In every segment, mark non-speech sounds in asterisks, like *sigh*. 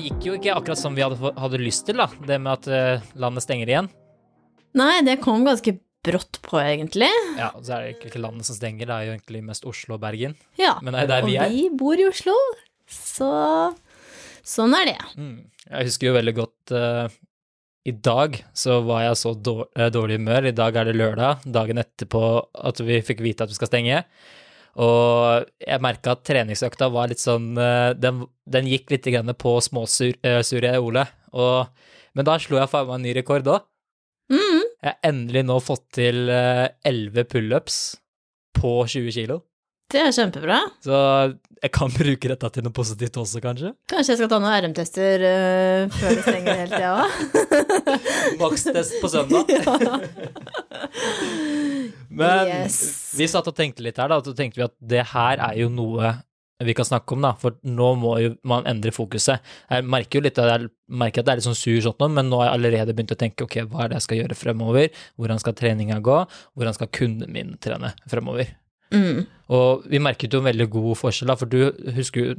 Gikk jo ikke akkurat som vi hadde, hadde lyst til, da. Det med at eh, landet stenger igjen. Nei, det kom ganske brått på, egentlig. Ja, så er det ikke- ikke landet som stenger, det er jo egentlig mest Oslo og Bergen. Ja. Men det er der Og vi er. vi bor i Oslo, så sånn er det. Mm. Jeg husker jo veldig godt uh, I dag så var jeg så dårlig, eh, dårlig humør. I dag er det lørdag, dagen etterpå at vi fikk vite at vi skal stenge. Og jeg merka at treningsøkta var litt sånn eh, Den, den gikk litt grann på småsure Ole. Og, men da slo jeg faen meg en ny rekord òg. Mm. Jeg har endelig nå fått til elleve 11 pullups på 20 kilo. Det er kjempebra. Så jeg kan *laughs* bruke dette til noe positivt også, kanskje. Kanskje jeg skal ta noen RM-tester uh, før det stenger helt, jeg òg. *laughs* Makstest på søndag. *laughs* Men Yes. vi satt og tenkte litt her, da, og så tenkte vi at det her er jo noe vi kan snakke om, da, for nå må jo man endre fokuset. Jeg merker jo litt at jeg merker at det er litt sånn sur sånn nå, men nå har jeg allerede begynt å tenke ok, hva er det jeg skal gjøre fremover, hvordan skal treninga gå, hvordan skal kunden min trene fremover. Mm. Og vi merket jo en veldig god forskjell, da, for du husker jo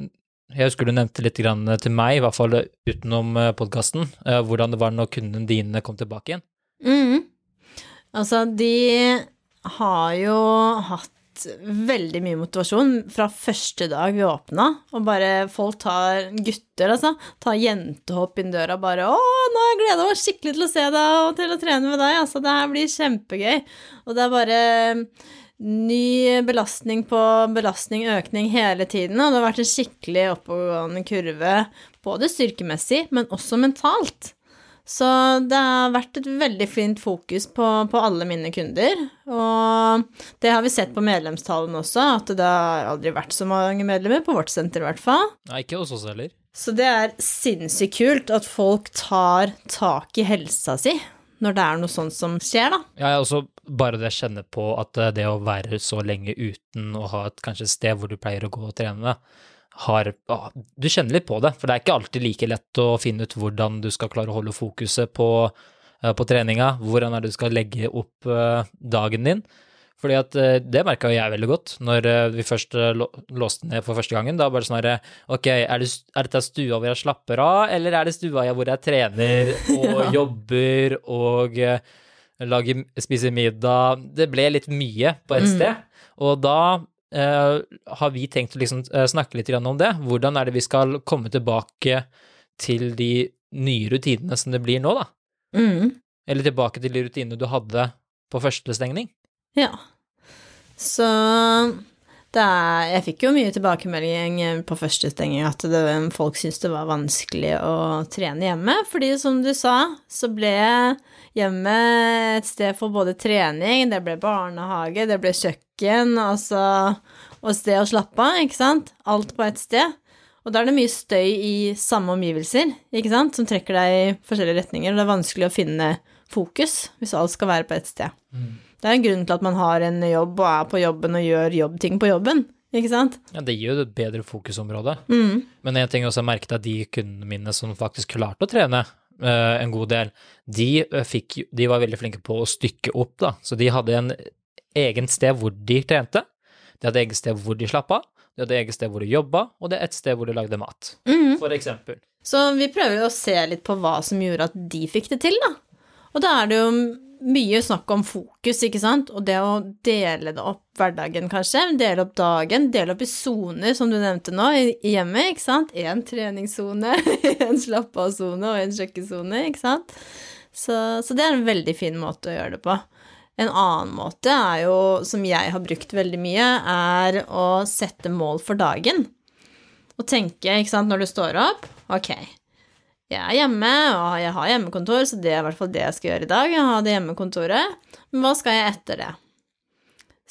jeg husker du nevnte litt grann til meg, i hvert fall utenom podkasten, hvordan det var når kundene dine kom tilbake igjen. Mm. Altså, de har jo hatt veldig mye motivasjon fra første dag vi åpna, og bare folk tar gutter, altså, tar jentehopp inn døra bare 'Å, nå har jeg gleda meg skikkelig til å se deg og til å trene med deg', altså, det her blir kjempegøy. Og det er bare ny belastning på belastning, økning hele tiden, og det har vært en skikkelig oppegående kurve, både styrkemessig, men også mentalt. Så det har vært et veldig fint fokus på, på alle mine kunder, og det har vi sett på medlemstallene også, at det har aldri vært så mange medlemmer, på vårt senter i hvert fall. Nei, ikke hos oss heller. Så det er sinnssykt kult at folk tar tak i helsa si når det er noe sånt som skjer, da. Ja, også bare det jeg kjenner på at eh, det å være så lenge uten å ha et kanskje sted hvor du pleier å gå og trene, har ah, Du kjenner litt på det, for det er ikke alltid like lett å finne ut hvordan du skal klare å holde fokuset på, eh, på treninga, hvordan er det du skal legge opp eh, dagen din. Fordi at eh, det merka jo jeg veldig godt når vi først låste ned for første gangen. Da bare sånn herre Ok, er, det, er dette stua hvor jeg slapper av, eller er det stua hvor jeg trener *laughs* og Ja. jobber og lager, spiser middag? Det ble litt mye på ett Mm. sted. Og da har vi tenkt å liksom eh, snakke litt om det. Hvordan er det vi skal komme tilbake til de nye rutinene som det blir nå, da? Mm. Eller tilbake til de rutinene du hadde på første stengning? Ja. Så er Jeg fikk jo mye tilbakemelding på første stenging at det, folk syntes det var vanskelig å trene hjemme, fordi som du sa, så ble hjemmet et sted for både trening, det ble barnehage, det ble kjøkken, altså Og sted å slappe av, ikke sant? Alt på ett sted. Og da er det mye støy i samme omgivelser, ikke sant, som trekker deg i forskjellige retninger, og det er vanskelig å finne fokus hvis alt skal være på ett sted. Det er en grunn til at man har en jobb og er på jobben og gjør jobbting på jobben, ikke sant? Ja, det gir jo et bedre fokusområde. Mm. Men en ting jeg også har merket at de kundene mine som faktisk klarte å trene uh, en god del, de, eh, fikk, de var veldig flinke på å stykke opp, da. Så de hadde en egen sted hvor de trente, de hadde eget sted hvor de slapp av, de hadde eget sted hvor de jobba, og det er et sted hvor de lagde mat, mm. for eksempel. Så vi prøver å se litt på hva som gjorde at de fikk det til, da. Og da er det jo mye snakk om fokus, ikke sant, og det å dele det opp hverdagen, kanskje, dele opp dagen, dele opp i soner, som du nevnte nå, i hjemmet, ikke sant, en treningssone, *laughs* en slapp-av-sone og en kjøkkensone, ikke sant. Så, så det er en veldig fin måte å gjøre det på. En annen måte er jo, som jeg har brukt veldig mye, er å sette mål for dagen. Og tenke, ikke sant, når du står opp, ok, jeg er hjemme, og jeg har hjemmekontor, så det er i hvert fall det jeg skal gjøre i dag. Jeg har det hjemmekontoret. Men hva skal jeg etter det?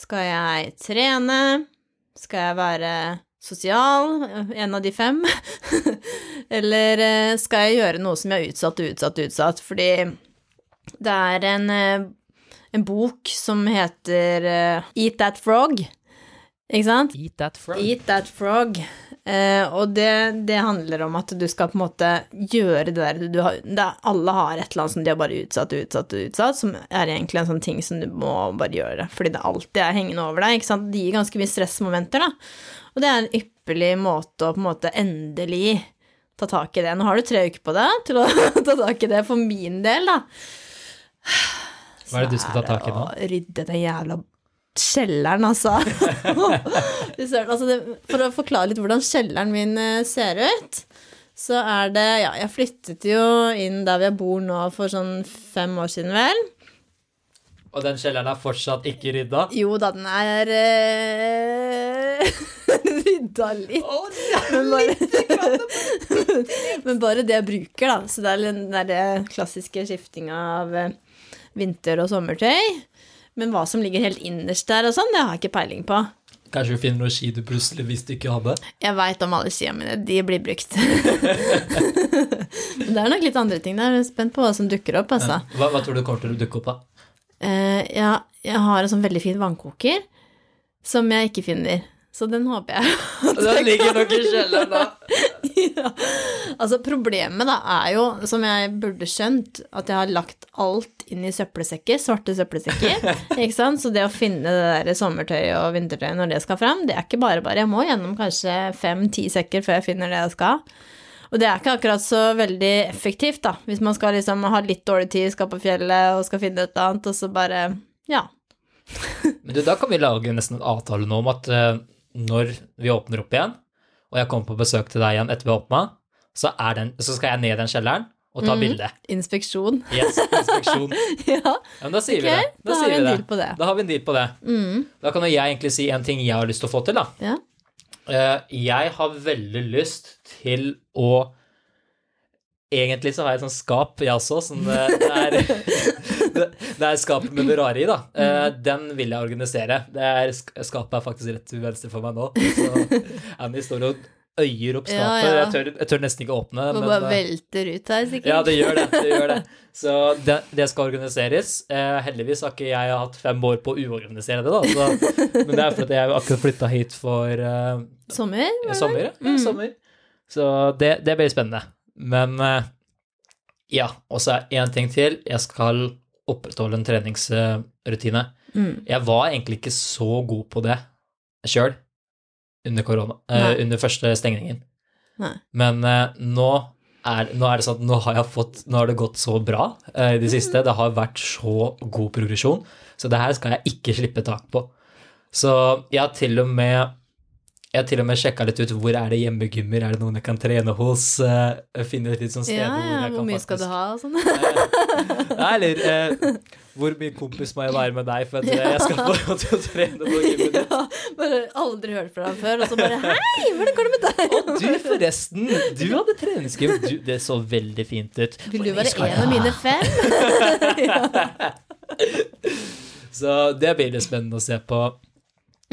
Skal jeg trene? Skal jeg være sosial, en av de fem? *laughs* Eller eh, skal jeg gjøre noe som jeg har utsatt og utsatt og utsatt? Fordi det er en, eh, en bok som heter eh, Eat That Frog, ikke sant? Eat that frog. Eat That Frog. Eh, og det, det handler om at du skal på en måte gjøre det der du har det, Alle har et eller annet som de har bare utsatt og utsatt og utsatt, som er egentlig en sånn ting som du må bare gjøre, fordi det alltid er hengende over deg, ikke sant. Det gir ganske mye stressmomenter, da. Og det er en ypperlig måte å på en måte endelig ta tak i det. Nå har du tre uker på deg til å *laughs* ta tak i det, for min del, da. Hva er det du skal ta tak i nå? Det Rydde den jævla kjelleren, altså. *laughs* Altså det, for å forklare litt hvordan kjelleren min eh, ser ut, så er det Ja, jeg flyttet jo inn der jeg bor nå for sånn fem år siden, vel. Og den kjelleren er fortsatt ikke rydda? Jo da, den er øh, *laughs* rydda litt. Men bare, *laughs* men bare det jeg bruker, da. Så det er den der klassiske skiftinga av eh, vinter- og sommertøy. Men hva som ligger helt innerst der og sånn, det har jeg ikke peiling på. Kanskje du finner noen ski du plutselig visste du ikke hadde? Jeg veit om alle skia mine, de blir brukt. *laughs* Det er nok litt andre ting der. Jeg er spent på hva som dukker opp, altså. Hva, hva tror du kommer til å dukke opp, da? Uh, ja, jeg har en sånn veldig fin vannkoker som jeg ikke finner. Så den håper jeg Den ligger nok i kjelleren, da. *laughs* *laughs* *laughs* ja. Altså, problemet da er jo, som jeg burde skjønt, at jeg har lagt alt inn i søppelsekker, svarte søppelsekker, *laughs* ikke sant? Så det å finne det der sommertøyet og vintertøyet når det skal fram, det er ikke bare bare. Jeg må gjennom kanskje fem-ti sekker før jeg finner det jeg skal. Og det er ikke akkurat så veldig effektivt, da, hvis man skal liksom ha litt dårlig tid, skal på fjellet og skal finne et eller annet, og så bare, ja. Men du, da kan vi lage nesten en avtale nå om at eh, når vi åpner opp igjen, og jeg kommer på besøk til deg igjen etter vi har åpna, så, så skal jeg ned i den kjelleren og ta mm. bilde. Inspeksjon. Yes, inspeksjon. *laughs* ja, Ja, men da sier okay, vi det. da har vi en det. deal på det. Da har vi en deal på det. Mm, Da kan jo jeg egentlig si en ting jeg har lyst til å få til, da. ja. Eh, Jeg har veldig lyst til å Egentlig så har jeg et sånt skap, jeg også, Sånn, det, er *laughs* det, det er skapet med det rare i, da. Eh, Den vil jeg organisere. Det er, skapet er faktisk rett til venstre for meg nå. Så Annie står og øyer opp skapet. Ja, ja. Jeg, tør, jeg tør nesten ikke åpne Må bare eh, velter ut her, sikkert. ja, det gjør det. det, gjør det. *laughs* Så det, det skal organiseres. Eh, heldigvis har ikke jeg hatt fem år på å uorganisere det, da. Så, men det er fordi jeg akkurat flytta hit for eh, Sommer? sommer. Ja, Mm. sommer. Så det, det blir spennende. Men eh, ja, og så er én ting til. Jeg skal opprettholde en treningsrutine. Mm. Jeg var egentlig ikke så god på det sjøl under eh, under første stengningen. Nei. Men uh, nå, er, nå er det sånn at nå har, fått, nå har det gått så bra i det siste. Det har vært så god progresjon, så det her skal jeg ikke slippe tak på. Så jeg har til og med jeg har til og med sjekka litt ut hvor er det hjemmegymmer, er det noen jeg kan trene hos? Uh, finne litt sånn steder Ja, hvor jeg hvor kan mye skal du ha og sånn? Nei, eller uh, hvor mye kompis må jeg være med deg for at jeg skal få til å trene på gymmet ditt? Ja, bare aldri hørt fra deg før, og så bare Hei, hvordan går det med deg? Og du forresten, du hadde treningsgym. Du, det så veldig fint ut. Vil du være en av mine fem? *laughs* Så det blir det spennende å se på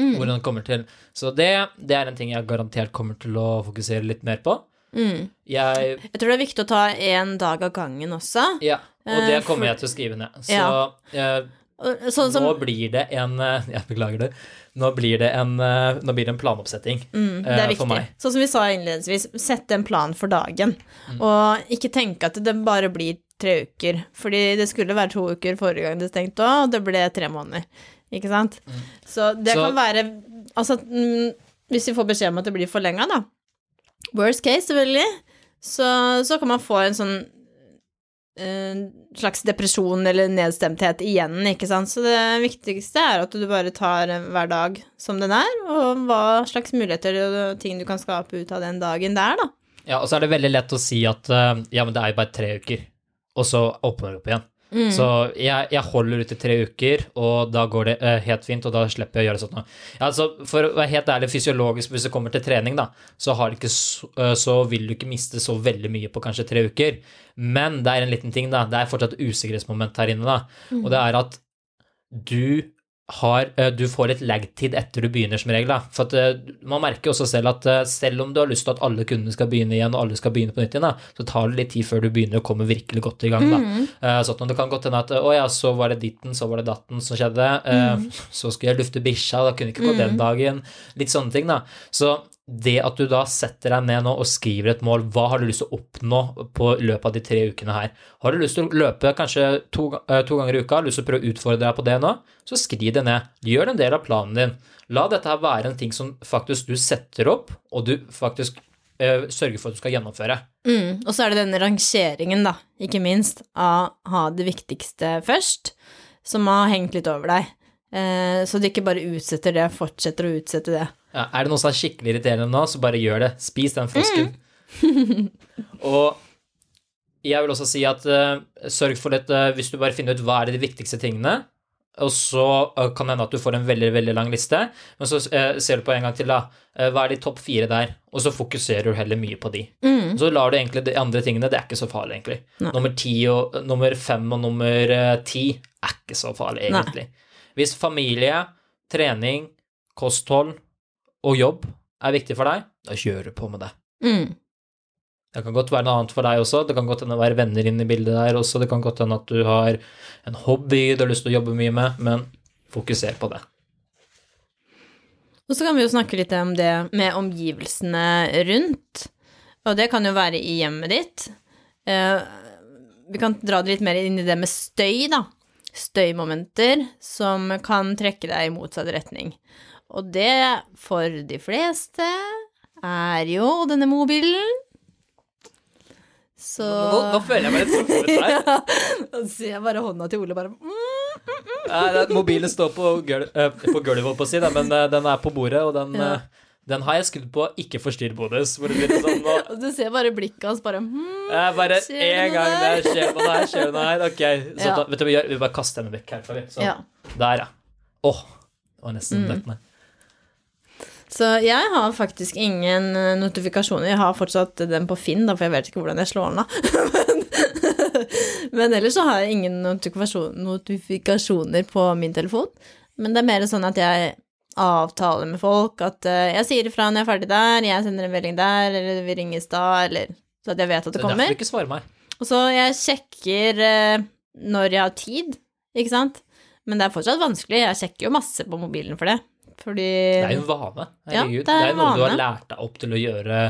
Mm. hvordan det kommer til. Så det, det er en ting jeg garantert kommer til å fokusere litt mer på. Mm. Jeg Jeg tror det er viktig å ta én dag av gangen også. Ja, og det Eh, kommer jeg til å skrive ned. Så Ja. eh, Og Sånn som nå blir det en eh, *laughs* Jeg beklager det. Nå blir det en, eh, blir det en planoppsetting mm, Det eh, er for meg. Sånn som vi sa innledningsvis, sette en plan for dagen. Mm. Og ikke tenke at det bare blir tre uker. Fordi det skulle være to uker forrige gang det stengte òg, og det ble tre måneder. Ikke sant? Så det Mm. Så- kan være Altså, mm, hvis vi får beskjed om at det blir forlenga, da. Worst case, selvfølgelig. Så, så kan man få en sånn eh, slags depresjon eller nedstemthet igjen, ikke sant. Så det viktigste er at du bare tar hver dag som den er, og hva slags muligheter og ting du kan skape ut av den dagen der, da. Ja, og så er det veldig lett å si at eh, ja, men det er jo bare tre uker, og så åpner det opp igjen. Mm. Så jeg, jeg holder ut i tre uker, og da går det uh, helt fint, og da slipper jeg å gjøre sånt noe. Ja, altså, for å være helt ærlig, fysiologisk, hvis det kommer til trening, da, så, så, uh, så vil du ikke miste så veldig mye på kanskje tre uker. Men det er en liten ting, da. Det er fortsatt usikkerhetsmoment her inne, da. Og det er at du har, eh, du får litt lag-tid etter du begynner, som regel. Da. For at, eh, man merker også selv at eh, selv om du har lyst til at alle kundene skal begynne igjen, og alle skal begynne på nytt igjen, da, så tar det litt tid før du begynner å komme virkelig godt i gang. Da. Eh, Sånn at det kan godt hende at å ja, så var det ditten, så var det datten som skjedde. Mm. Så skulle jeg lufte bikkja, da kunne jeg ikke gå den dagen. Litt sånne ting, da. Så det at du da setter deg ned nå og skriver et mål, hva har du lyst til å oppnå på løpet av de tre ukene her? Har du lyst til å løpe kanskje to, eh, to ganger i uka, har du lyst til å prøve å utfordre deg på det nå, så skriv det ned. Gjør en del av planen din. La dette her være en ting som faktisk du setter opp, og du faktisk eh, sørger for at du skal gjennomføre. Mm. Og så er det denne rangeringen, da, ikke minst, av ha det viktigste først, som har hengt litt over deg. Eh, så du ikke bare utsetter det, fortsetter å utsette det. Ja, er det noe som er skikkelig irriterende nå, så bare gjør det. Spis den frosken. *laughs* og jeg vil også si at uh, sørg for dette hvis du bare finner ut hva er de viktigste tingene, og så uh, kan det hende at du får en veldig veldig lang liste, men så eh, ser du på en gang til, da. eh, hva er de topp fire der? Og så fokuserer du heller mye på de. Mm. Så lar du egentlig de andre tingene, det er ikke så farlig, egentlig. Nei. Nummer ti og nummer fem og nummer eh, ti er ikke så farlig, Nei. Hvis familie, trening, kosthold og jobb er viktig for deg, da kjører du på med det. Mm. Det kan godt være noe annet for deg også, det kan godt hende å være venner inne i bildet der også, det kan godt hende at du har en hobby du har lyst til å jobbe mye med, men fokuser på det. Og så kan vi jo snakke litt om det med omgivelsene rundt. Og det kan jo være i hjemmet ditt. Eh, vi kan dra det litt mer inn i det med støy, da. Støymomenter som kan trekke deg i motsatt retning. Og det, for de fleste, er jo denne mobilen. Så føler jeg meg litt truffet her. *laughs* Ja, nå ser jeg bare hånda til Ole bare mm. mm, det- Mobilen står på, gulv, eh, på gulvet, på å si, men eh, den er på bordet, og den, Ja. Den har jeg skrudd på ikke forstyrr-modus. Sånn, *laughs* Og du ser bare blikket hans bare hmm, eh, bare én gang der? skjer det her, skjer det her, ok. Så Ja. da, vet du hva vi gjør? Vi bare kaster henne vekk herfra, vi. Ja. Der, ja. Åh, det var nesten Mm. dødt. Så jeg har faktisk ingen eh, notifikasjoner. Jeg har fortsatt den på Finn, da, for jeg vet ikke hvordan jeg slår den av. *laughs* Men, men ellers så har jeg ingen notifikasjoner på min telefon. Men det er mer sånn at jeg avtaler med folk at uh, jeg sier ifra når jeg er ferdig der, jeg sender en melding der, eller vi ringes da, eller så at jeg vet at Det det er derfor kommer. du ikke svarer meg. Og så jeg sjekker uh, når jeg har tid, ikke sant. Men det er fortsatt vanskelig. Jeg sjekker jo masse på mobilen for det. Fordi Det er jo en vane. Ja, det er det er noe du har lært deg opp til å gjøre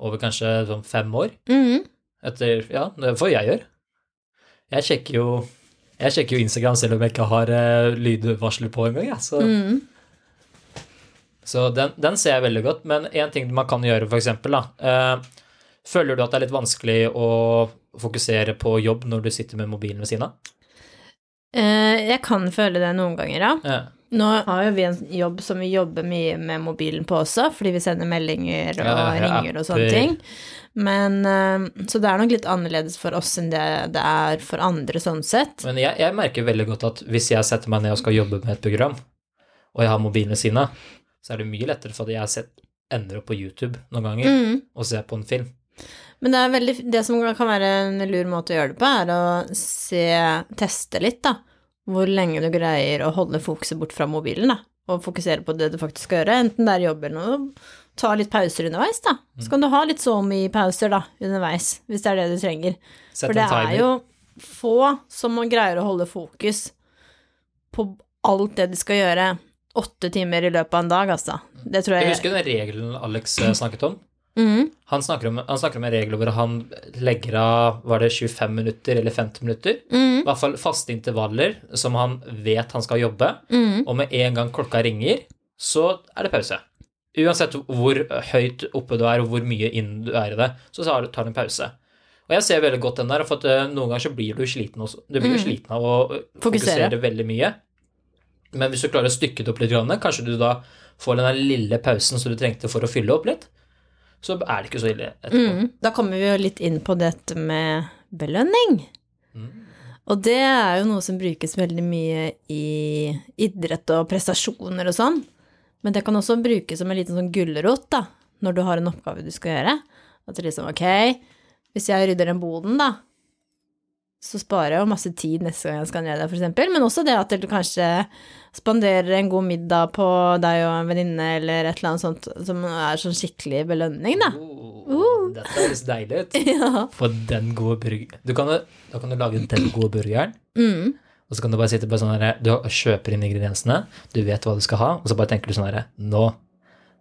over kanskje sånn fem år. Mhm. Etter Ja, det får jeg gjøre. Jeg sjekker jo jeg sjekker jo Instagram selv om jeg ikke har uh, lydvarsler på engang. Ja. Så, Mhm. Så den, den ser jeg veldig godt. Men én ting man kan gjøre, for eksempel, eh, føler du at det er litt vanskelig å fokusere på jobb når du sitter med mobilen ved siden av? Eh, jeg kan føle det noen ganger, ja. Ja. Nå har jo vi en jobb som vi jobber mye med mobilen på også, fordi vi sender meldinger og Ja, ja, ringer og sånne ting. Men eh, Så det er nok litt annerledes for oss enn det det er for andre, sånn sett. Men jeg, jeg merker veldig godt at hvis jeg setter meg ned og skal jobbe med et program, og jeg har mobilen ved siden av, så er det mye lettere for at jeg har sett, ender opp på YouTube noen ganger Mm. og ser på en film. Men det, er veldig, det som kan være en lur måte å gjøre det på, er å se, teste litt, da. Hvor lenge du greier å holde fokuset bort fra mobilen, da. Og fokusere på det du faktisk skal gjøre, enten det er jobb eller noe. Ta litt pauser underveis, da. Mm. Så kan du ha litt SoMe-pauser, da, underveis, hvis det er det du trenger. For det en timer. er jo få som greier å holde fokus på alt det de skal gjøre åtte timer i løpet av en dag, altså. Det tror Jeg jeg husker den regelen Alex eh, snakket om. Mm. Han snakker, om, han snakker om en regel hvor han legger av var det 25 minutter eller 50 minutter. Mm. I hvert fall faste intervaller som han vet han skal jobbe. Mm. Og med en gang klokka ringer, så er det pause. Uansett hvor høyt oppe du er og hvor mye inn du er i det, så tar du en pause. Og jeg ser veldig godt den der, for eh, noen ganger så blir du sliten også. Du blir jo Mm. sliten av å eh, Fokusere. fokusere veldig mye. Men hvis du klarer å stykke det opp litt, kanskje du da får den lille pausen som du trengte for å fylle opp litt, så er det ikke så ille etterpå. Mm. Da kommer vi jo litt inn på dette med belønning. Mm. Og det er jo noe som brukes veldig mye i idrett og prestasjoner og sånn. Men det kan også brukes som en liten sånn gulrot, da, når du har en oppgave du skal gjøre. At det liksom, ok, hvis jeg rydder den boden, da, så sparer jeg jo masse tid neste gang jeg skal ned der, eksempel. Men også det at du kanskje spanderer en god middag på deg og en venninne, eller et eller annet sånt som er sånn skikkelig belønning, da. Oh, Dette høres deilig ut. *laughs* Ja. Få den gode burgeren. Du kan, da kan du lage den gode burgeren, Mm. og så kan du bare sitte på sånn herre Du kjøper inn ingrediensene, du vet hva du skal ha, og så bare tenker du sånn herre Nå,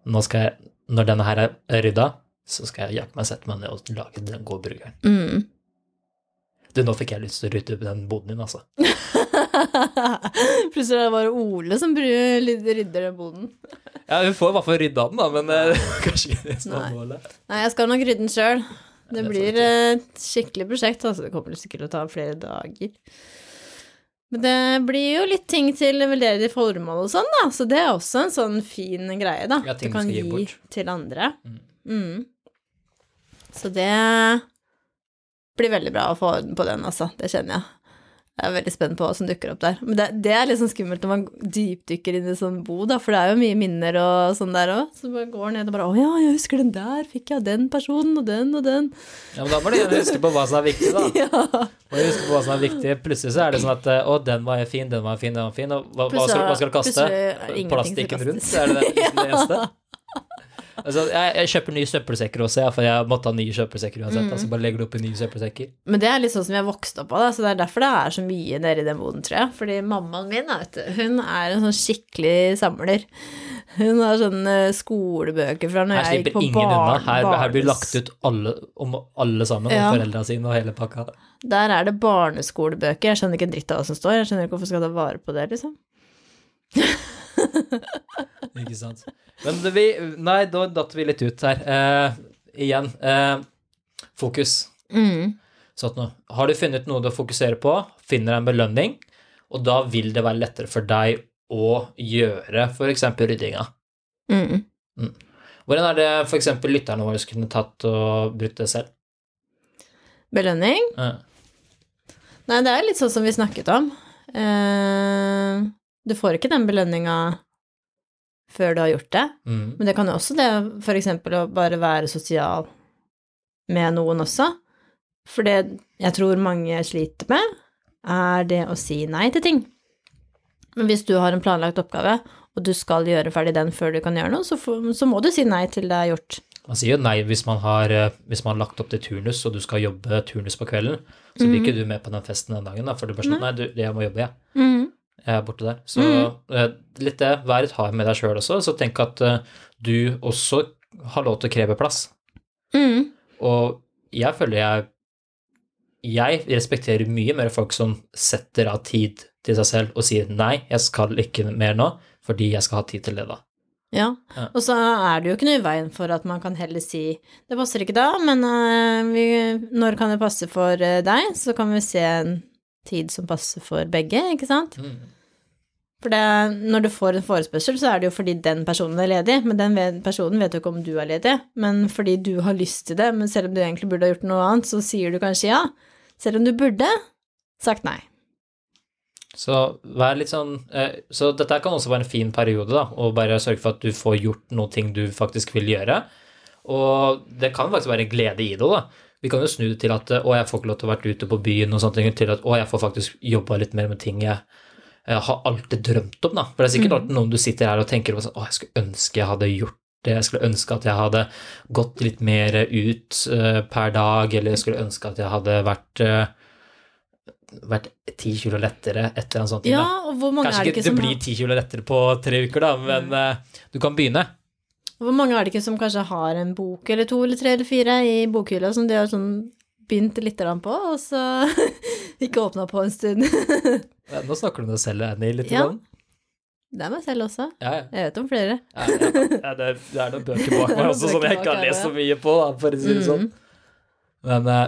nå skal jeg Når denne her er rydda, så skal jeg hjelpe meg sette meg ned og lage den gode burgeren. Mm. Du, nå fikk jeg lyst til å rydde den boden din, altså. *laughs* Plutselig er det bare Ole som rydder den boden. Ja, hun får i hvert fall rydda den, da, men eh, *laughs* kanskje ikke det som er målet. Nei, jeg skal nok rydde den sjøl. Det blir et skikkelig prosjekt, altså. Det kommer sikkert til å ta flere dager. Men det blir jo litt ting til veldedige formål og sånn, da. Så det er også en sånn fin greie, da. Ja, ting du kan gi gi bort. til andre. Mm. Mm. Så det blir veldig bra å få orden på den, altså. Det kjenner jeg. Jeg er veldig spent på hva som dukker opp der. Men det, det er litt sånn skummelt når man dypdykker inn i sånn bo, da, for det er jo mye minner og sånn der òg. Så man går ned og bare 'Å ja, jeg husker den der. Fikk jeg av den personen og den og den'. Ja, men da må du gjerne huske på hva som er viktig, da. *laughs* Ja. Må huske på hva som er viktig. Plutselig så er det sånn at 'Å, den var fin, den var fin, den var fin', og hva, hva, skal, hva skal du kaste? Plastikken rundt? Er det det, det *laughs* eneste? Altså, jeg, jeg kjøper nye søppelsekker også, ja, for jeg måtte ha nye søppelsekker uansett. Mm. Altså bare legger du oppi nye søppelsekker. Men det er litt sånn som jeg vokste opp av, da, så det er derfor det er så mye nede i den boden, tror jeg. Fordi mammaen min, vet du, hun er en sånn skikkelig samler. Hun har sånne skolebøker fra når Her jeg gikk slipper ingen unna. Her, her blir lagt ut alle, om alle sammen, Ja. om foreldra sine og hele pakka. Der er det barneskolebøker. Jeg skjønner ikke en dritt av hva som står. Jeg skjønner ikke hvorfor skal ta vare på det, liksom. *laughs* Ikke sant. Men vi Nei, da datt vi litt ut her. Eh, igjen. Eh, fokus. Mm. Sånn nå. Har du funnet noe du fokuserer på, finner en belønning, og da vil det være lettere for deg å gjøre f.eks. ryddinga. Mm. Hvordan er det f.eks. lytterne våre kunne tatt og brukt det selv? Belønning? Eh, Nei, det er litt sånn som vi snakket om. Eh, du får ikke den belønninga før du har gjort det. mm. Men det kan jo også det, for eksempel å bare være sosial med noen også. For det jeg tror mange sliter med, er det å si nei til ting. Men hvis du har en planlagt oppgave, og du skal gjøre ferdig den før du kan gjøre noe, så, for, så må du si nei til det er gjort. Man sier jo nei hvis man, har, eh, hvis man har lagt opp til turnus, og du skal jobbe turnus på kvelden. Så blir ikke du med på den festen den dagen, da, for du bare sånn Nei, du, jeg må jobbe, jeg. Ja. er borte der. Så eh, litt det, vær et hard med deg sjøl også, så tenk at eh, du også har lov til å kreve plass. Mm. Og jeg føler jeg Jeg respekterer mye mer folk som setter av tid til seg selv og sier nei, jeg skal ikke mer nå, fordi jeg skal ha tid til det, da. Ja. Ja. Og så er det jo ikke noe i veien for at man kan heller si det passer ikke da, men vi, når kan det passe for deg? Så kan vi se en tid som passer for begge, ikke sant? For det, når du får en forespørsel, så er det jo fordi den personen er ledig, men den personen vet jo ikke om du er ledig, men fordi du har lyst til det, men selv om du egentlig burde ha gjort noe annet, så sier du kanskje ja, selv om du burde sagt nei. Så vær litt sånn eh, Så dette kan også være en fin periode, da, å bare sørge for at du får gjort noe ting du faktisk vil gjøre. Og det kan faktisk være en glede i det da. Vi kan jo snu det til at å, jeg får ikke lov til å være ute på byen og sånne ting, til at å, jeg får faktisk jobba litt mer med ting jeg har alltid drømt om, da. For det er sikkert alltid noen du sitter her og tenker på sånn, å, jeg skulle ønske jeg hadde gjort det, jeg skulle ønske at jeg hadde gått litt mer ut eh, per dag, eller jeg skulle ønske at jeg hadde vært eh, vært ti kilo lettere etter en sånn ting. Ja, og hvor mange Kanskje er det ikke ikke det blir ti kilo lettere på tre uker, da, men mm. du kan begynne. Hvor mange er det ikke som kanskje har en bok eller to eller tre eller fire i bokhylla som de har sånn begynt litt på, og så ikke åpna på en stund? *laughs* Ja, nå snakker du om deg selv, Annie, litt. Ja. grann. Det er meg selv også. Ja, ja. Jeg vet om flere. ja, *laughs* det, er noen bøker bak meg også som jeg ikke har lest så mye på, da, for å si det sånn. Mm. Men eh,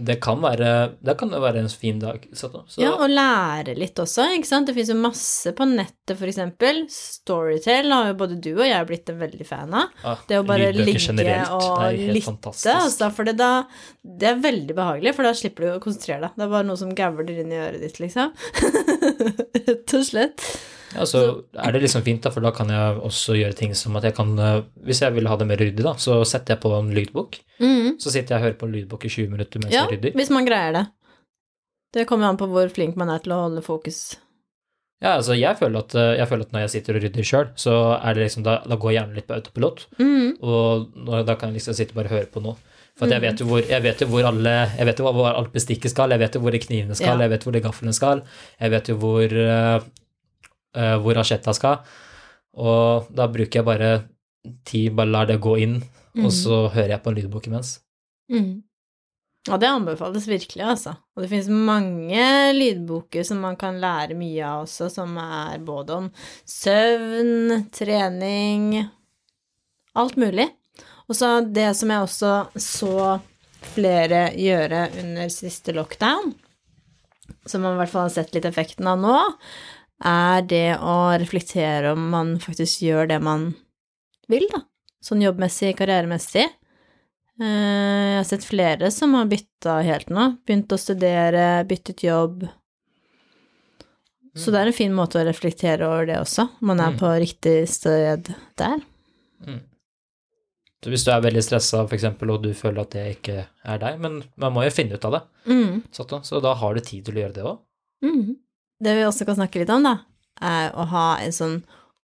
det kan være det kan være en fin dag. Så. Så, Ja, og lære litt også, ikke sant. Det fins jo masse på nettet, for eksempel. Storytel har jo både du og jeg blitt en veldig fan av. Ah, Det å bare ligge generelt, og lytte, altså, for det, da, det er veldig behagelig, for da slipper du å konsentrere deg. Det er bare noe som gavler inn i øret ditt, liksom. *laughs* Rett og slett. Ja, så er det liksom fint, da, for da kan jeg også gjøre ting som at jeg kan eh, Hvis jeg vil ha det mer ryddig, da, så setter jeg på en lydbok. Mm. Så sitter jeg og hører på en lydbok i 20 minutter mens Ja, jeg rydder. hvis man greier det. Det kommer an på hvor flink man er til å holde fokus. Ja, altså jeg føler at, jeg føler at når jeg sitter og rydder sjøl, så er det liksom, da, da går hjernen litt på autopilot. Mm. Og når, da kan jeg liksom sitte og bare høre på noe. For at jeg vet jo hvor, jeg vet jo hvor alle Jeg vet jo hvor alt bestikket skal, jeg vet jo hvor de knivene skal, Ja. jeg vet hvor de gaflene skal, jeg vet jo hvor uh, hvor asjetta skal. Og da bruker jeg bare tid, bare lar det gå inn, Mm. og så hører jeg på en lydbok imens. Mm. Ja, det anbefales virkelig, altså. Og det finnes mange lydboker som man kan lære mye av også, som er både om søvn, trening Alt mulig. Og så det som jeg også så flere gjøre under siste lockdown, som man i hvert fall har sett litt effekten av nå, er det å reflektere om man faktisk gjør det man vil, da. Sånn jobbmessig, karrieremessig. Eh, Jeg har sett flere som har bytta helt nå. Begynt å studere, byttet jobb. Så det er en fin måte å reflektere over det også, om man er Mm. på riktig sted der. Så hvis du er veldig stressa, eksempel, og du føler at det ikke er deg, men man må jo finne ut av det, Mm. så da har du tid til å gjøre det òg. Mm. Det vi også kan snakke litt om, da, er å ha en sånn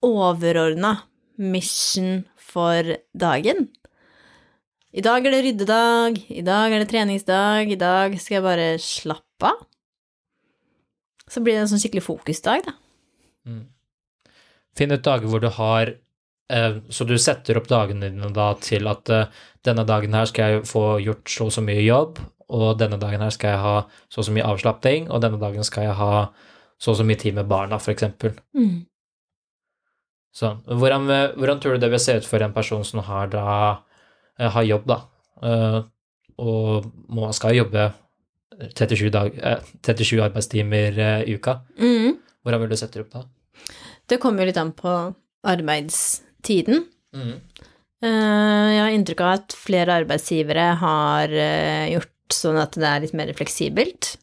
overordna mission for dagen. I dag er det ryddedag, i dag er det treningsdag, i dag skal jeg bare slappe av. Så blir det en sånn skikkelig fokusdag, da. Finn ut dager hvor du har eh, Så du setter opp dagene dine da til at eh, denne dagen her skal jeg få gjort så og så mye jobb, og denne dagen her skal jeg ha så og så mye avslapping, og denne dagen skal jeg ha så og så mye tid med barna, eksempel. Mm. Sånn. Hvordan, hvordan tror du det vil se ut for en person som har da eh, har jobb, da, eh, og må, skal jobbe 37, dag, eh, 37 arbeidstimer eh, i uka? Mm. Hvordan vil du sette det opp da? Det kommer jo litt an på arbeidstiden. Mm. Jeg har inntrykk av at flere arbeidsgivere har gjort sånn at det er litt mer fleksibelt.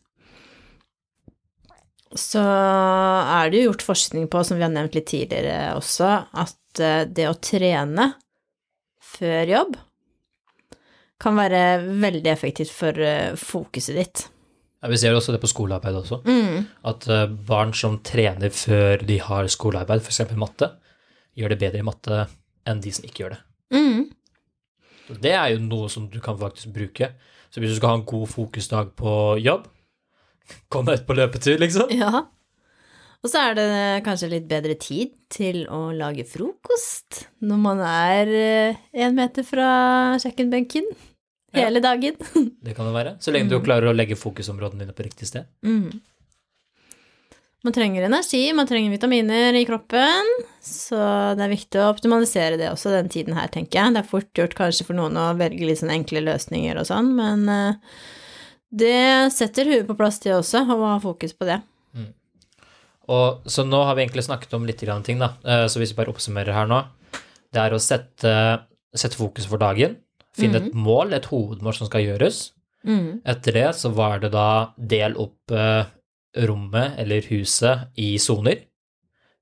Så er det jo gjort forskning på, som vi har nevnt litt tidligere også, at eh, det å trene før jobb kan være veldig effektivt for eh, fokuset ditt. Ja, vi ser også det på skolearbeid også. Mm. At eh, barn som trener før de har skolearbeid, f.eks. matte, gjør det bedre i matte enn de som ikke gjør det. Mm. Det er jo noe som du kan faktisk bruke. Så hvis du skal ha en god fokusdag på jobb, kom deg ut på løpetur, liksom. Ja. Og så er det kanskje litt bedre tid til å lage frokost når man er én meter fra kjøkkenbenken hele dagen. *laughs* Det kan det være. Så lenge du klarer å legge fokusområdene dine på riktig sted. Mm. Man trenger energi, man trenger vitaminer i kroppen, så det er viktig å optimalisere det også den tiden her, tenker jeg. Det er fort gjort kanskje for noen å velge litt sånn enkle løsninger og sånn, men eh, det setter huet på plass, det også, å ha fokus på det. Og, så nå har vi egentlig snakket om litt grann ting, da. Eh, Så hvis vi bare oppsummerer her nå, det er å sette, sette fokus for dagen. Finne et mål, et hovedmål som skal gjøres. Mm. Etter det så var det da del opp eh, rommet eller huset i soner.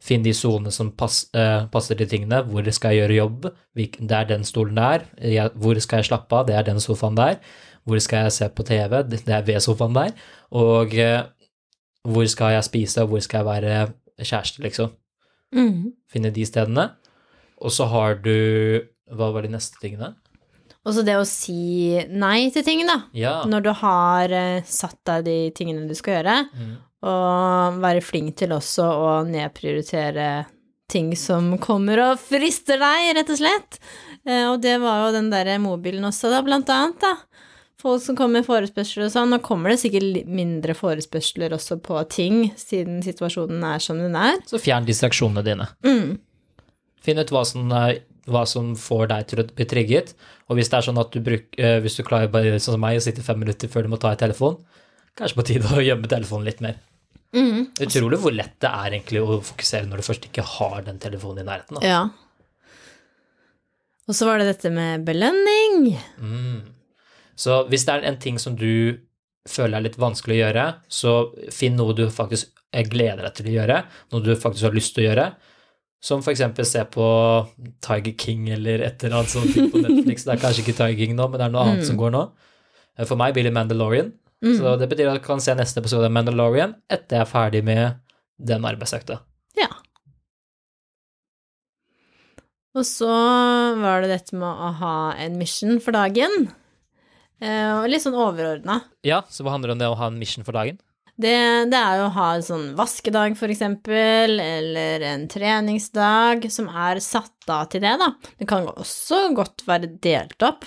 Finn de sonene som pass, eh, passer til tingene. Hvor skal jeg gjøre jobb? Det er den stolen der. Hvor skal jeg slappe av? Det er den sofaen der. Hvor skal jeg se på TV? Det er ved sofaen der. Og eh, hvor skal jeg spise, og hvor skal jeg være kjæreste, liksom. Mm. Finne de stedene. Og så har du Hva var de neste tingene? Og så det å si nei til ting, da. Ja. Når du har eh, satt deg de tingene du skal gjøre, Mm. og være flink til også å nedprioritere ting som kommer og frister deg, rett og slett. Eh, Og det var jo den derre mobilen også, da, blant annet, da. Folk som kommer med forespørsler og sånn. Nå kommer det sikkert mindre forespørsler også på ting, siden situasjonen er som den er. Så fjern distraksjonene dine. Mm. Finn ut hva som, hva som får deg til å bli trigget. Og hvis det er sånn at du bruker, eh, hvis du klarer bare sånn som meg å sitte fem minutter før du må ta i telefon, kanskje på tide å gjemme telefonen litt mer. Mm. Utrolig hvor lett det er egentlig å fokusere når du først ikke har den telefonen i nærheten. Da. Ja. Og så var det dette med belønning. Mm. Så hvis det er en ting som du føler er litt vanskelig å gjøre, så finn noe du faktisk eh, gleder deg til å gjøre, noe du faktisk har lyst til å gjøre. Som eksempel se på Tiger King eller et eller annet sånt på Netflix. Det er kanskje ikke Tiger King nå, men det er noe annet som går nå. Eh, For meg blir det Mandalorian. Mm. Så det betyr at du kan se neste episode av Mandalorian etter jeg er ferdig med den arbeidsøkta. Ja. Og så var det dette med å ha en mission for dagen. Eh, og litt sånn overordna. Ja, så hva handler det om det å ha en mission for dagen? Det, det er jo å ha en sånn vaskedag, for eksempel, eller en treningsdag som er satt av til det, da. Det kan også godt være delt opp,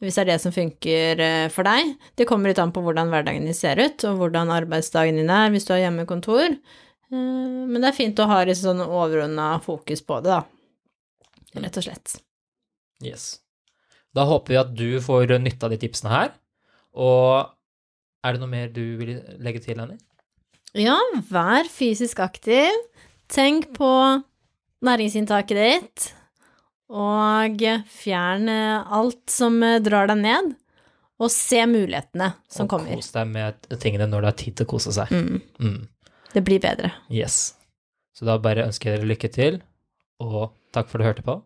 hvis det er det som funker eh, for deg. Det kommer litt an på hvordan hverdagen din ser ut, og hvordan arbeidsdagen din er hvis du har hjemmekontor. Eh, Men det er fint å ha litt sånn overordna fokus på det, da. Rett og slett. Yes. Da håper vi at du får nytte av de tipsene her. Og er det noe mer du vil legge til, Annie? Ja, vær fysisk aktiv. Tenk på næringsinntaket ditt, og fjern eh, alt som eh, drar deg ned, og se mulighetene som og kommer. kos deg med tingene når det er tid til å kose seg. Mm, Mm. det blir bedre. Yes. Så da bare ønsker jeg dere lykke til, og takk for at du hørte på.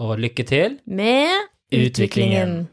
Og lykke til Med. Utviklingen.